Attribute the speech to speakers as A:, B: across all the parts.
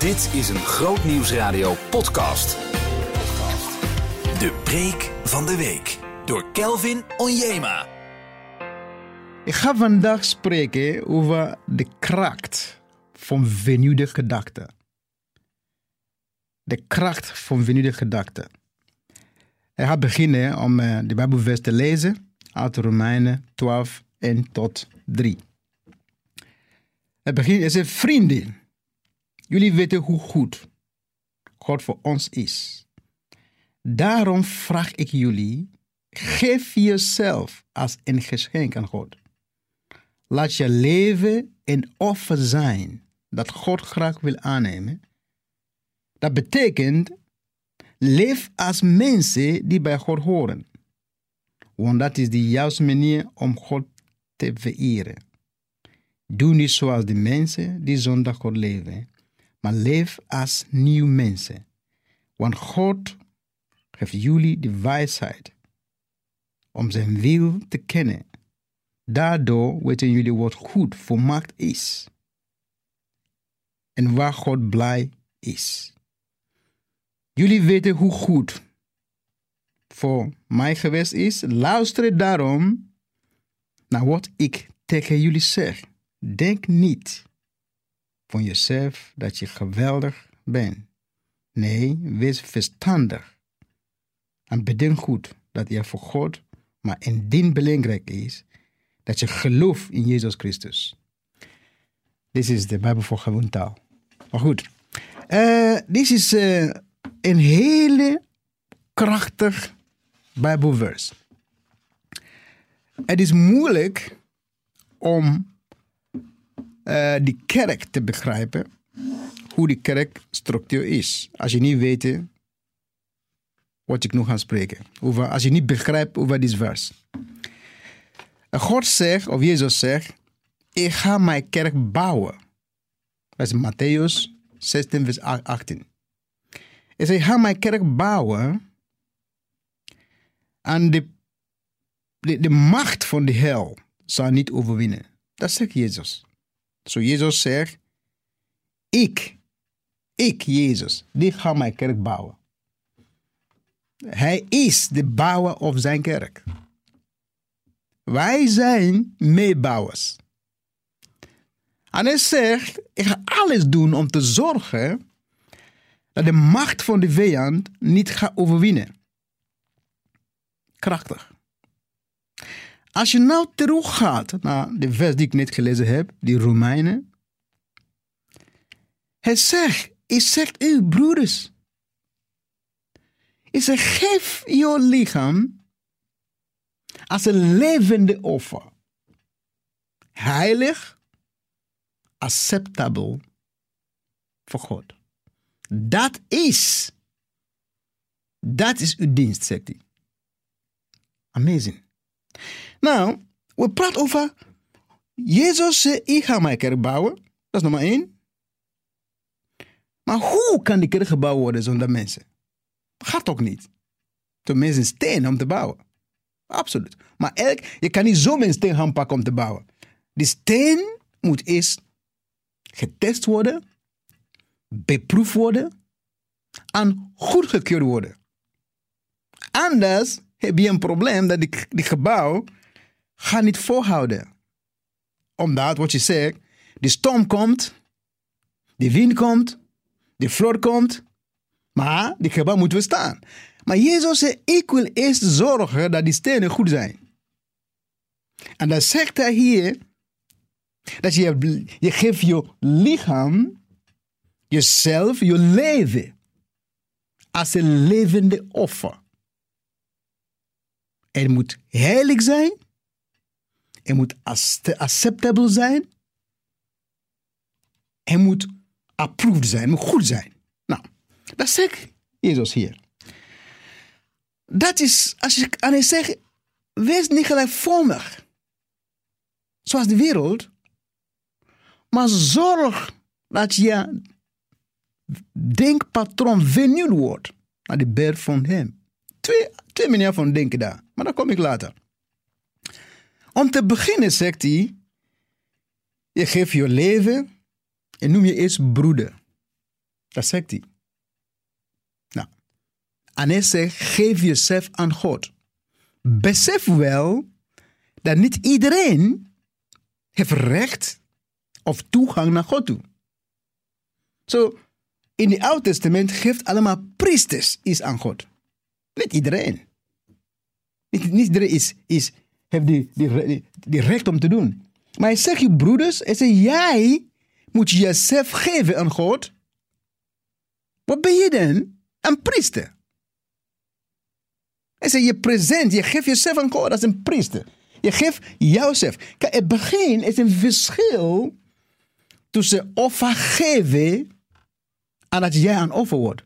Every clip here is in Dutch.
A: Dit is een Groot Nieuwsradio podcast. De preek van de week door Kelvin Onjema.
B: Ik ga vandaag spreken over de kracht van vernieuwde gedachten. De kracht van vernieuwde gedachten. Ik ga beginnen om eh, de Bijbelvers te lezen uit Romeinen 12 en tot 3. Het begin is: Vrienden, jullie weten hoe goed God voor ons is. Daarom vraag ik jullie: geef jezelf als een geschenk aan God. Laat je leven een offer zijn dat God graag wil aannemen. Dat betekent, leef als mensen die bij God horen. Want dat is de juiste manier om God te vereren. Doe niet zoals de mensen die zonder God leven, maar leef als nieuw mensen. Want God geeft jullie de wijsheid om zijn wil te kennen. Daardoor weten jullie wat goed voor macht is en waar God blij is. Jullie weten hoe goed voor mij geweest is. Luister daarom naar wat ik tegen jullie zeg. Denk niet van jezelf dat je geweldig bent. Nee, wees verstandig. En bedenk goed dat je voor God maar indien belangrijk is dat je gelooft in Jezus Christus. Dit is de Bijbel voor gewoon taal. Maar goed, uh, dit is uh, een hele krachtig Bijbelvers. Het is moeilijk om uh, die kerk te begrijpen, hoe die kerkstructuur is. Als je niet weet wat ik nu ga spreken. Over, als je niet begrijpt over dit vers. God zegt, of Jezus zegt, ik ga mijn kerk bouwen. Dat is Matthäus 16, vers 18. Hij zegt, ik ga mijn kerk bouwen. En de, de, de macht van de hel zal niet overwinnen. Dat zegt Jezus. Zo Jezus zegt, ik, ik Jezus, die ga mijn kerk bouwen. Hij is de bouwer of zijn kerk. Wij zijn meebouwers. En hij zegt, ik ga alles doen om te zorgen dat de macht van de vijand niet gaat overwinnen. Krachtig. Als je nou teruggaat naar de vers die ik net gelezen heb, die Romeinen. Hij zegt, ik zeg u broeders. Ik zeg, geef je lichaam als een levende offer. Heilig, acceptabel voor God. Dat is, dat is uw dienst, zegt hij. Amazing. Nou, we praten over Jezus zei, ik ga mijn kerk bouwen. Dat is nummer één. Maar hoe kan die kerk gebouwd worden zonder mensen? Gaat toch niet? De mensen steen om te bouwen. Absoluut. Maar elk, je kan niet zo een steen gaan pakken om te bouwen. Die steen moet eerst getest worden, beproefd worden en goedgekeurd worden. Anders heb je een probleem dat die, die gebouw gaat niet volhouden. Omdat, wat je zegt, de storm komt, de wind komt, de vloed komt, maar die gebouw moet we staan. Maar Jezus zei, ik wil eerst zorgen dat die stenen goed zijn. En dan zegt hij hier, dat je, je geeft je lichaam, jezelf, je leven, als een levende offer. Het moet heilig zijn. Het moet acceptabel zijn. Het moet approved zijn, moet goed zijn. Nou, dat zegt Jezus hier. Dat is, als je aan hij zegt, wees niet gelijkvormig. Zoals de wereld. Maar zorg dat je denkpatroon vernieuwd wordt naar de beeld van hem. Twee, twee manieren van denken daar. Maar daar kom ik later. Om te beginnen zegt hij, je geeft je leven en noem je eerst broeder. Dat zegt hij. Nou, en hij zegt, geef jezelf aan God. Besef wel dat niet iedereen heeft recht of toegang naar God toe. Zo, in het Oude Testament geeft allemaal priesters iets aan God. Niet iedereen. Niet, niet iedereen is, is, heeft die, die, recht om te doen. Maar hij zegt je broeders, hij zegt jij moet jezelf geven aan God. Wat ben je dan? Een priester. Hij zegt je present, je geeft jezelf aan God als een priester. Je geeft jouzelf. Kijk, het begin is een verschil tussen offer geven en dat jij aan offer wordt.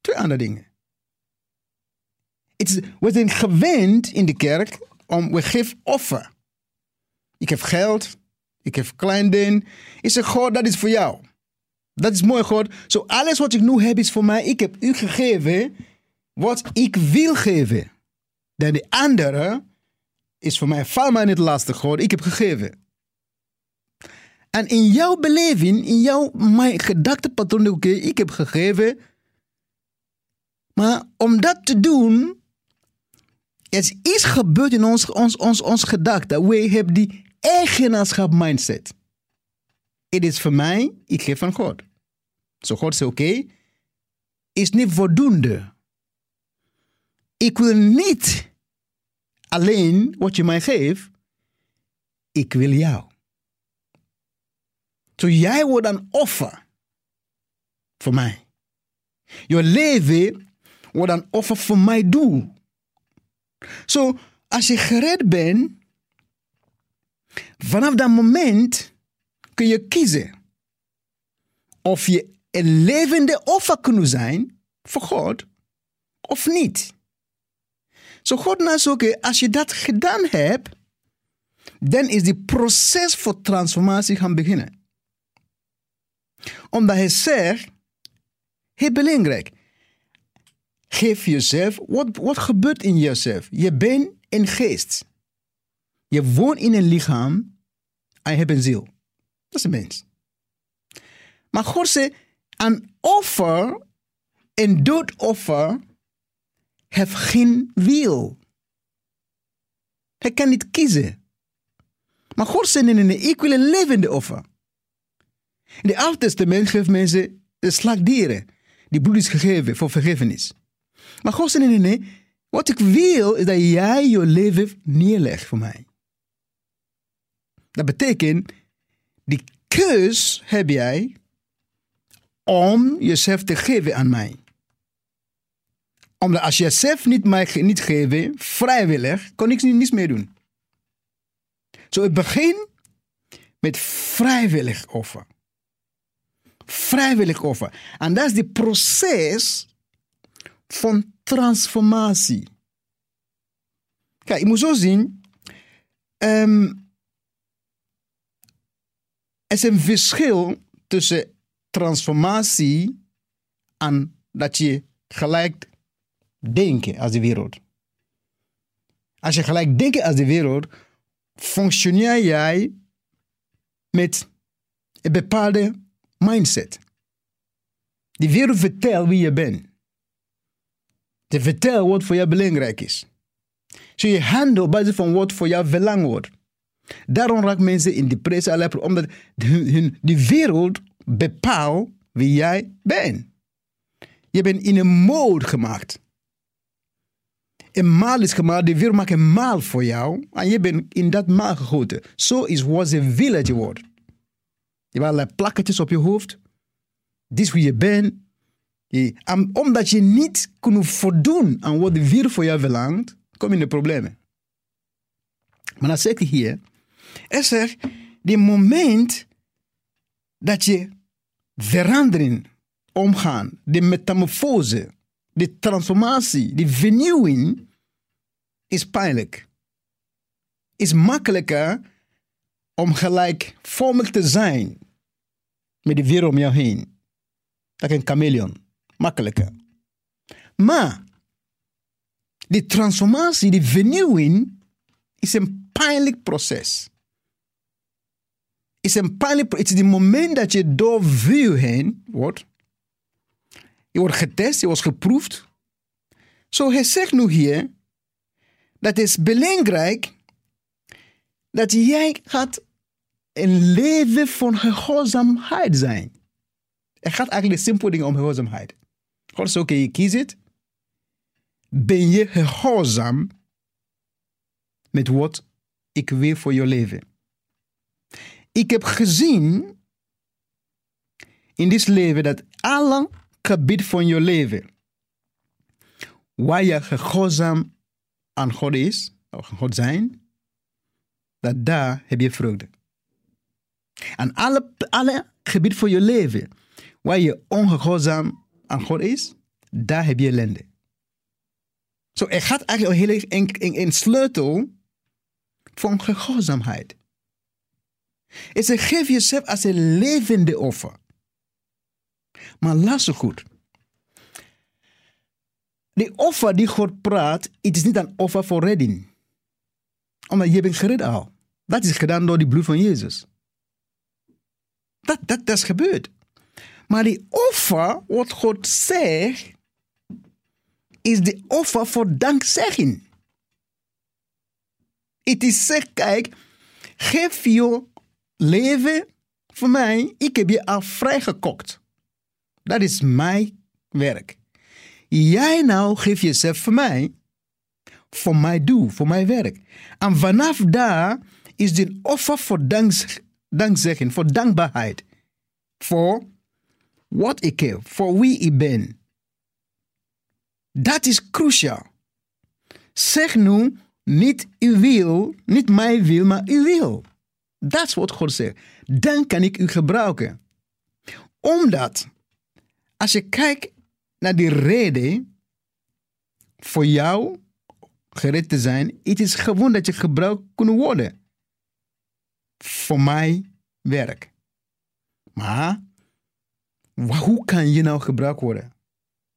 B: Twee andere dingen. We zijn gewend in de kerk om, we geven offer. Ik heb geld, ik heb klein ding. Ik zeg, God, dat is voor jou. Dat is mooi, God. Zo alles wat ik nu heb is voor mij. Ik heb u gegeven wat ik wil geven. Dan de andere is voor mij, val mij niet lastig, God. Ik heb gegeven. En in jouw beleving, in jouw gedachtepatroon, oké, ik heb gegeven. Maar om dat te doen, er is iets gebeurd in ons, ons, ons, ons gedachte. We hebben die eigenaarschap mindset. Het is voor mij, ik geef van God. Zo God zegt, oké, okay, is niet voldoende. Ik wil niet alleen wat je mij geeft, ik wil jou. Zo jij wordt een offer voor mij. Je leven wordt een offer voor mij doel. Zo, als je gered bent, vanaf dat moment kun je kiezen of je een levende offer kunt zijn voor God of niet. Zo God nou zoeken, als je dat gedaan hebt, dan is die proces voor transformatie gaan beginnen. Omdat hij zegt, heel belangrijk, geef jezelf, wat, wat gebeurt in jezelf? Je bent een geest. Je woont in een lichaam en je hebt een ziel. Dat is een mens. Maar God zegt, een offer, een doodoffer, heeft geen wil. Hij kan niet kiezen. Maar God zegt, nee, nee, ik wil een levende offer. In het Oude Testament geeft mensen de slagdieren. Die bloed is gegeven voor vergiffenis. Maar God zegt, nee, nee, nee. Wat ik wil is dat jij je leven neerlegt voor mij. Dat betekent, die keus heb jij om jezelf te geven aan mij. Omdat als je jezelf niet mij niet geven, vrijwillig, kon ik niets meer doen. Zo het begin met vrijwillig offer. Vrijwillig offer. En dat is het proces van transformatie. Kijk, je moet zo zien. Um, er is een verschil tussen transformatie en dat je gelijk denkt als de wereld. Als je gelijk denkt als de wereld, functioneer jij met een bepaalde mindset. Die wereld vertelt wie je bent. Te vertellen wat voor jou belangrijk is. Je handelt op basis van wat voor jou belang wordt. Daarom raken mensen in depressie, omdat hun, de wereld bepaalt wie jij bent. Je bent in een mode gemaakt. Een maal is gemaakt, de wereld maakt een maal voor jou en je bent in dat maal gegoten. Zo is wat ze willen dat je wordt. Je hebt allerlei plakketjes op je hoofd. Dit is wie je bent. Omdat je niet kunt voldoen aan wat de wereld voor jou verlangt, kom je in de problemen. Maar dan zegt hij hier, er zegt, die moment dat je verandering omgaan, de metamorfose, de transformatie, de vernieuwing, is pijnlijk. Is makkelijker om gelijkvormig te zijn met de wereld om jou heen. Dat een chameleon. Makkelijker. Maar die transformatie, die vernieuwing, is een pijnlijk proces. Is een pijnlijk Het is het moment dat je door vuur heen wordt. Je wordt getest, je wordt geproefd. Zo, hij zegt nu hier, dat is belangrijk dat jij gaat een leven van gehoorzaamheid zijn. Het gaat eigenlijk simpel dingen om gehoorzaamheid. Kiest het. Ben je gehoorzaam met wat ik wil voor je leven? Ik heb gezien in dit leven dat alle gebied van je leven, waar je gehoorzaam aan God is, of God zijn, dat daar heb je vreugde. En alle, alle gebied van je leven, waar je ongehoorzaam aan God is, daar heb je ellende. Zo, er gaat eigenlijk een hele een, een, sleutel van gehoorzaamheid. Het zegt, geef jezelf als een levende offer. Maar luister goed. De offer die God praat, het is niet een offer voor redding. Omdat je bent gered al. Dat is gedaan door die bloed van Jezus. Dat, dat, dat is gebeurd. Maar die offer, wat God zegt, is de offer voor dankzegging. Het is zeg, kijk, geef je leven voor mij. Ik heb je al vrijgekocht. Dat is mijn werk. Jij nou geef jezelf voor mij, voor mijn doel, voor mijn werk. En vanaf daar is dit offer voor dank, dankzegging, voor dankbaarheid. Voor wat ik heb, voor wie ik ben. Dat is cruciaal. Zeg nu niet uw wil, niet mijn wil, maar uw wil. Dat is wat God zegt. Dan kan ik u gebruiken. Omdat, als je kijkt naar die reden voor jou gered te zijn, is gewoon dat je gebruikt kunnen worden voor mijn werk. Maar hoe kan je nou gebruikt worden?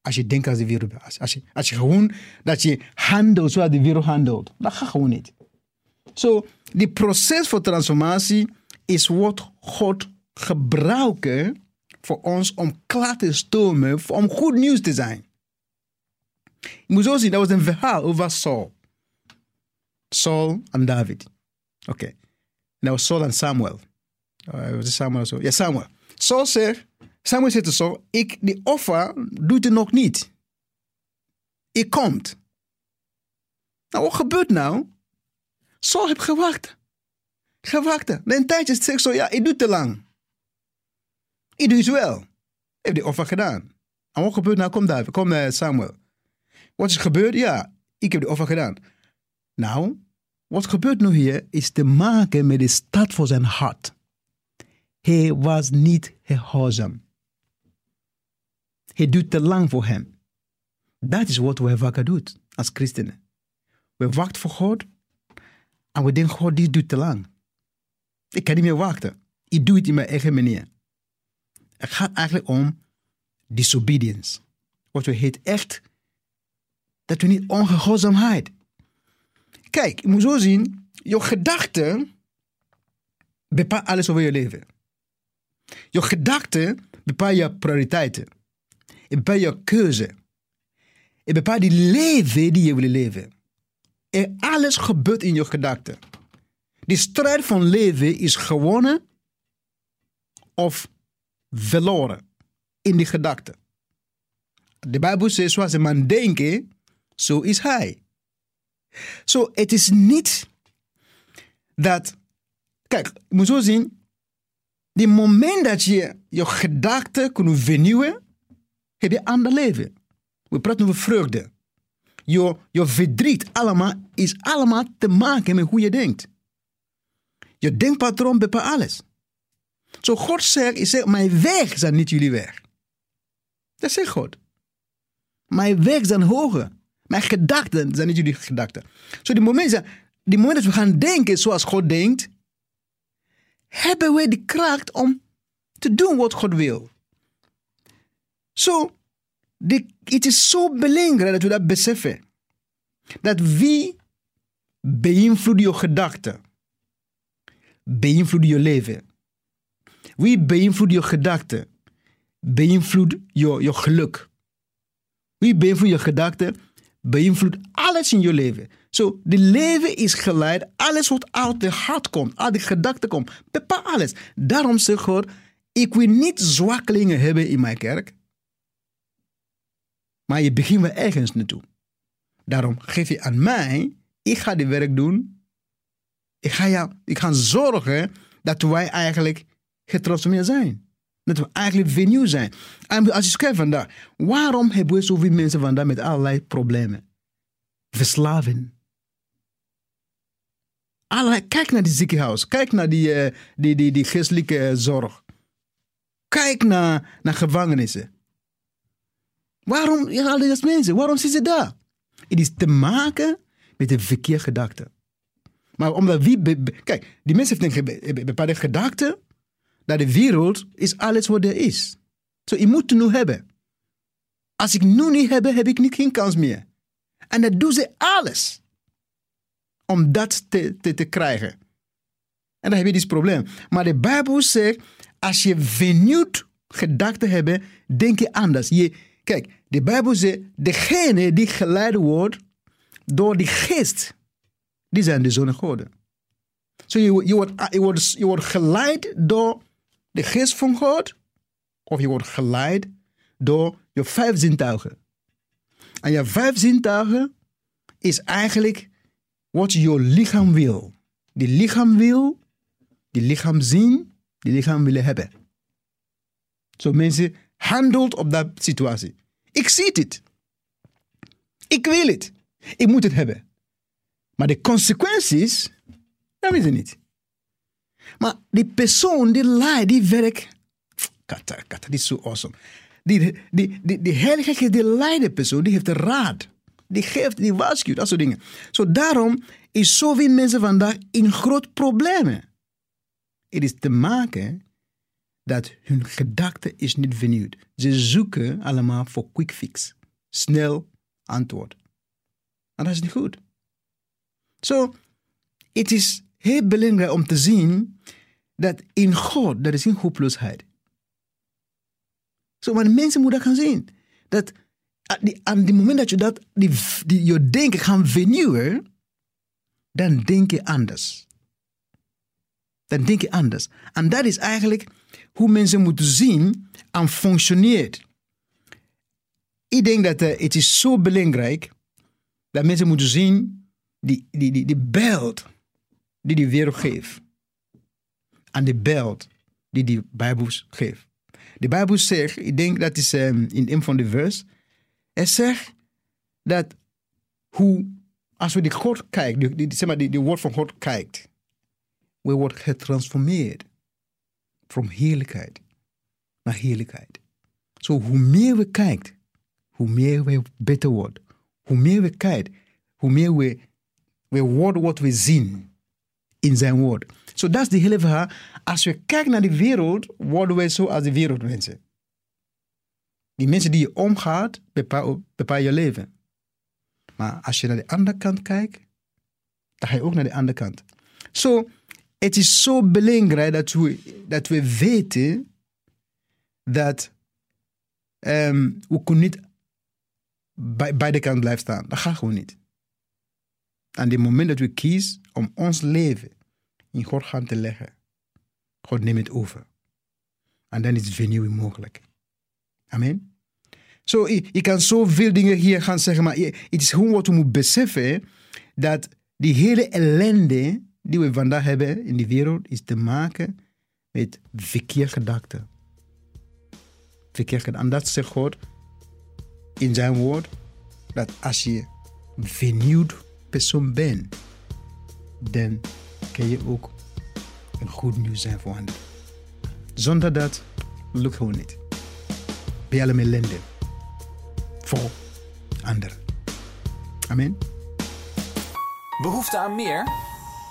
B: Als je denkt als de wereld. Als je, als je gewoon dat je handelt zoals de wereld handelt. Dat gaat gewoon niet. Zo, so, die proces voor transformatie is wat God gebruikt voor ons om klaar te stomen, om goed nieuws te zijn. Je moet zo zien, dat was een verhaal over Saul. Saul en David. Oké. Okay. Dat was Saul en Samuel. Uh, was Samuel zo? Ja, Samuel. Saul zegt, Samuel zegt zo, ik, die offer doet het nog niet. Ik komt. Nou, wat gebeurt nou? Saul heeft gewacht. Gewacht. Na een tijdje zegt zo, ja, ik doe te lang. Ik doe het wel. Heeft die offer gedaan. En wat gebeurt nou? Kom daar, kom naar Samuel. Wat is gebeurd? Ja, ik heb de offer gedaan. Nou, wat gebeurt nu hier is te maken met de stad voor zijn hart. Hij was niet gehoorzaam. Hij duurt te lang voor hem. Dat is wat wij vaak doen als christenen. We wachten voor God en we denken, God, dit duurt te lang. Ik kan niet meer wachten. Ik doe het in mijn eigen manier. Het gaat eigenlijk om disobedience. Wat we heet echt, dat we niet ongehoorzaamheid. Kijk, je moet zo zien, je gedachten bepaalt alles over je leven. Je gedachten bepaalt je prioriteiten. Het bepaalt je keuze. Het bepaalt die leven die je wil leven. En alles gebeurt in je gedachten. Die strijd van leven is gewonnen of verloren in die gedachten. De Bijbel zegt, zoals een man denkt, zo is hij. Zo, so, het is niet dat. Kijk, je moet zo zien. Die moment dat je je gedachten kunt vernieuwen, heb je ander leven. We praten over vreugde. Je, verdriet allemaal, is allemaal te maken met hoe je denkt. Je denkpatroon bepaalt alles. Zo God zegt, mijn weg zijn niet jullie weg. Dat zegt God. Mijn weg zijn hoger. Mijn gedachten zijn niet jullie gedachten. Zo die momenten, die momenten dat we gaan denken zoals God denkt, hebben we de kracht om te doen wat God wil. Zo, het is zo belangrijk dat we dat beseffen. Dat wie beïnvloedt je gedachten, beïnvloedt je leven. Wie beïnvloedt je gedachten, beïnvloedt je, je geluk. Wie beïnvloedt je gedachten, beïnvloedt alles in je leven. Zo, de leven is geleid, alles wat uit de hart komt, uit de gedachten komt, bepaalt alles. Daarom zeg God, ik wil niet zwakkelingen hebben in mijn kerk. Maar je begint wel ergens naartoe. Daarom geef je aan mij, ik ga dit werk doen. Ik ga, jou, ik ga zorgen dat wij eigenlijk getransformeerd zijn. Dat we eigenlijk venue zijn. En als je kijkt vandaag, waarom hebben we zoveel mensen vandaag met allerlei problemen? Verslaving. Kijk naar die ziekenhuis, kijk naar die, uh, die, die, die geestelijke zorg. Kijk naar, naar gevangenissen. Waarom al deze mensen, waarom zitten ze daar? Het is te maken met een verkeerde gedachte. Maar omdat wie. Kijk, die mensen hebben een bepaalde gedachte dat de wereld is alles wat er is. Zo, je moet het nu hebben. Als ik nu niet heb, heb ik niet geen kans meer. En dat doen ze alles om dat te, te, te krijgen. En dan heb je dit probleem. Maar de Bijbel zegt, als je vernieuwd gedachten hebt, denk je anders. Je, kijk, de Bijbel zegt, degene die geleid wordt door die geest, die zijn de zonen goden. So je, je, wordt, je wordt geleid door de geest van God, of je wordt geleid door je vijf zintuigen. En je vijf zintuigen is eigenlijk wat je lichaam wil. Die lichaam wil, die lichaam zien, die lichaam willen hebben. Zo mensen handelt op dat situatie. Ik zie het. Ik wil het. Ik moet het hebben. Maar de consequenties, dat weet je niet. Maar die persoon die leidt, die werkt. Kata, kata, die is zo awesome. Die, die, die, die heilige geest, die leidt de persoon, die heeft de raad. Die geeft, die waarschuwt, dat soort dingen. Zo daarom is zoveel mensen vandaag in groot problemen. Het is te maken dat hun gedachte is niet vernieuwd. Ze zoeken allemaal voor quick fix. Snel antwoord. En dat is niet goed. Zo, het is heel belangrijk om te zien dat in God, dat is geen hopeloosheid. Zo, maar de mensen moeten dat gaan zien. Dat aan het moment dat je dat, die, die, je denken gaan vernieuwen, dan denk je anders. Dan denk je anders. En dat is eigenlijk hoe mensen moeten zien en functioneert. Ik denk dat uh, het is zo belangrijk dat mensen moeten zien die, die, die, die beeld die de wereld geeft. En de beeld die de Bijbel geeft. De Bijbel zegt, ik denk dat is um, in een van de vers, het zegt dat hoe, als we die God kijken, die, zeg maar, die, die woord van God kijkt, we worden getransformeerd van heerlijkheid naar heerlijkheid. Zo, hoe meer we kijken, hoe meer we beter worden. Hoe meer we kijken, hoe meer we, we worden wat we zien in zijn woord. Zo, dat is de hele verhaal. Als we kijken naar de wereld, worden wij zo als de wereldmensen. Die mensen die je omgaat, bepalen bepaal je leven. Maar als je naar de andere kant kijkt, dan ga je ook naar de andere kant. Zo, het is zo belangrijk dat we, dat we weten dat um, we kunnen niet bij, de kant blijven staan. Dat gaat gewoon niet. En het moment dat we kiezen om ons leven in God gaan te leggen, God neemt het over. En dan is vernieuwing mogelijk. Amen. So, je kan zoveel dingen hier gaan zeggen, maar het is gewoon wat we moeten beseffen, dat die hele ellende die we vandaag hebben in de wereld, is te maken met verkeerde gedachten. Verkeerde gedachten. En dat zegt God in zijn woord, dat als je vernieuwd persoon bent, dan kan je ook een goed nieuws zijn voor anderen. Zonder dat lukt gewoon niet. Je allemaal ellende voor anderen. Amen.
A: Behoefte aan meer?